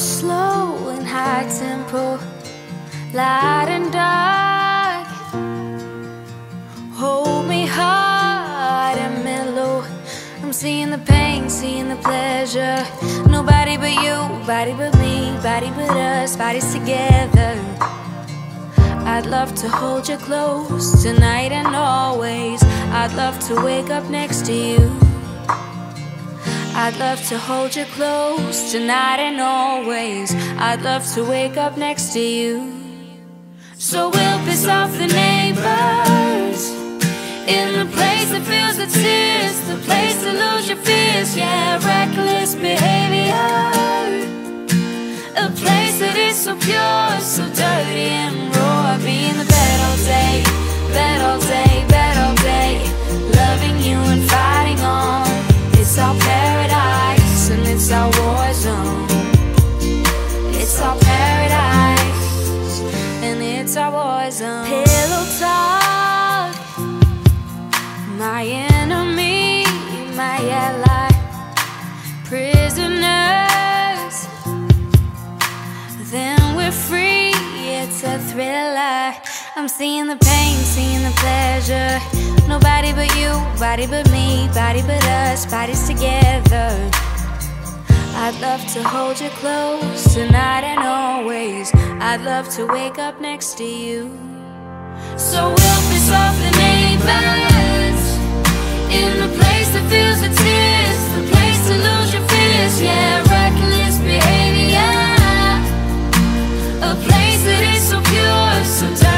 slow and high tempo, light and dark. Hold me hard and mellow. I'm seeing the pain, seeing the pleasure. Nobody but you, body but me, body but us, bodies together. I'd love to hold you close tonight and always. I'd love to wake up next to you. I'd love to hold you close tonight and always. I'd love to wake up next to you. So we'll piss off the neighbors in the place that feels the tears, the place to lose your fears. Yeah, reckless behavior, it's our war. It's our paradise and it's our war zone. Pillow talk, my enemy, my ally, prisoners. Then we're free, it's a thriller. I'm seeing the pain, seeing the pleasure. Nobody but you, body but me, body but us, bodies together. I'd love to hold you close tonight and always. I'd love to wake up next to you. So we'll off the neighbors in the place that feels the tears, the place to lose your fears. Yeah, reckless behavior, a place that is so pure, so dirty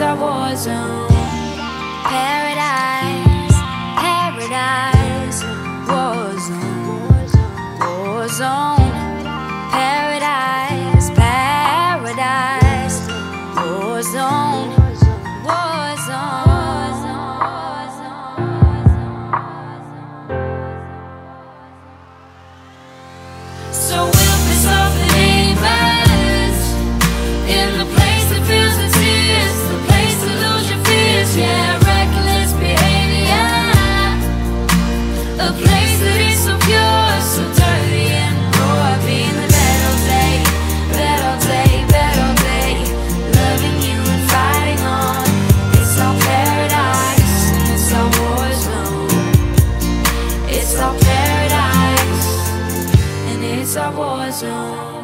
it's our war zone. Paradise, paradise, war zone, war zone. Paradise, paradise, war zone, It's was paradise